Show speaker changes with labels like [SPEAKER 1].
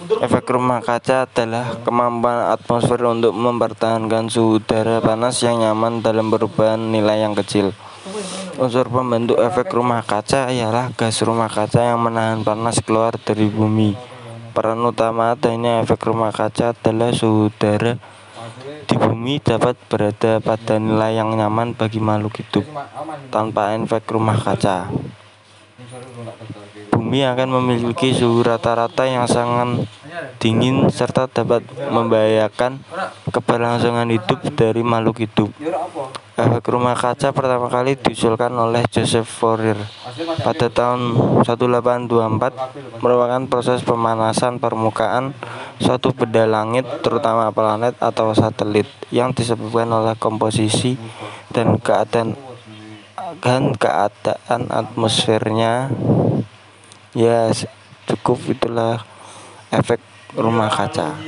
[SPEAKER 1] Efek rumah kaca adalah kemampuan atmosfer untuk mempertahankan suhu udara panas yang nyaman dalam perubahan nilai yang kecil. Unsur pembentuk efek rumah kaca ialah gas rumah kaca yang menahan panas keluar dari bumi. Peran utama adanya efek rumah kaca adalah suhu udara di bumi dapat berada pada nilai yang nyaman bagi makhluk hidup tanpa efek rumah kaca. Bumi akan memiliki suhu rata-rata yang sangat dingin serta dapat membahayakan keberlangsungan hidup dari makhluk hidup. Efek rumah kaca pertama kali diusulkan oleh Joseph Fourier pada tahun 1824 merupakan proses pemanasan permukaan suatu benda langit terutama planet atau satelit yang disebabkan oleh komposisi dan keadaan dan keadaan atmosfernya ya cukup itulah efek rumah kaca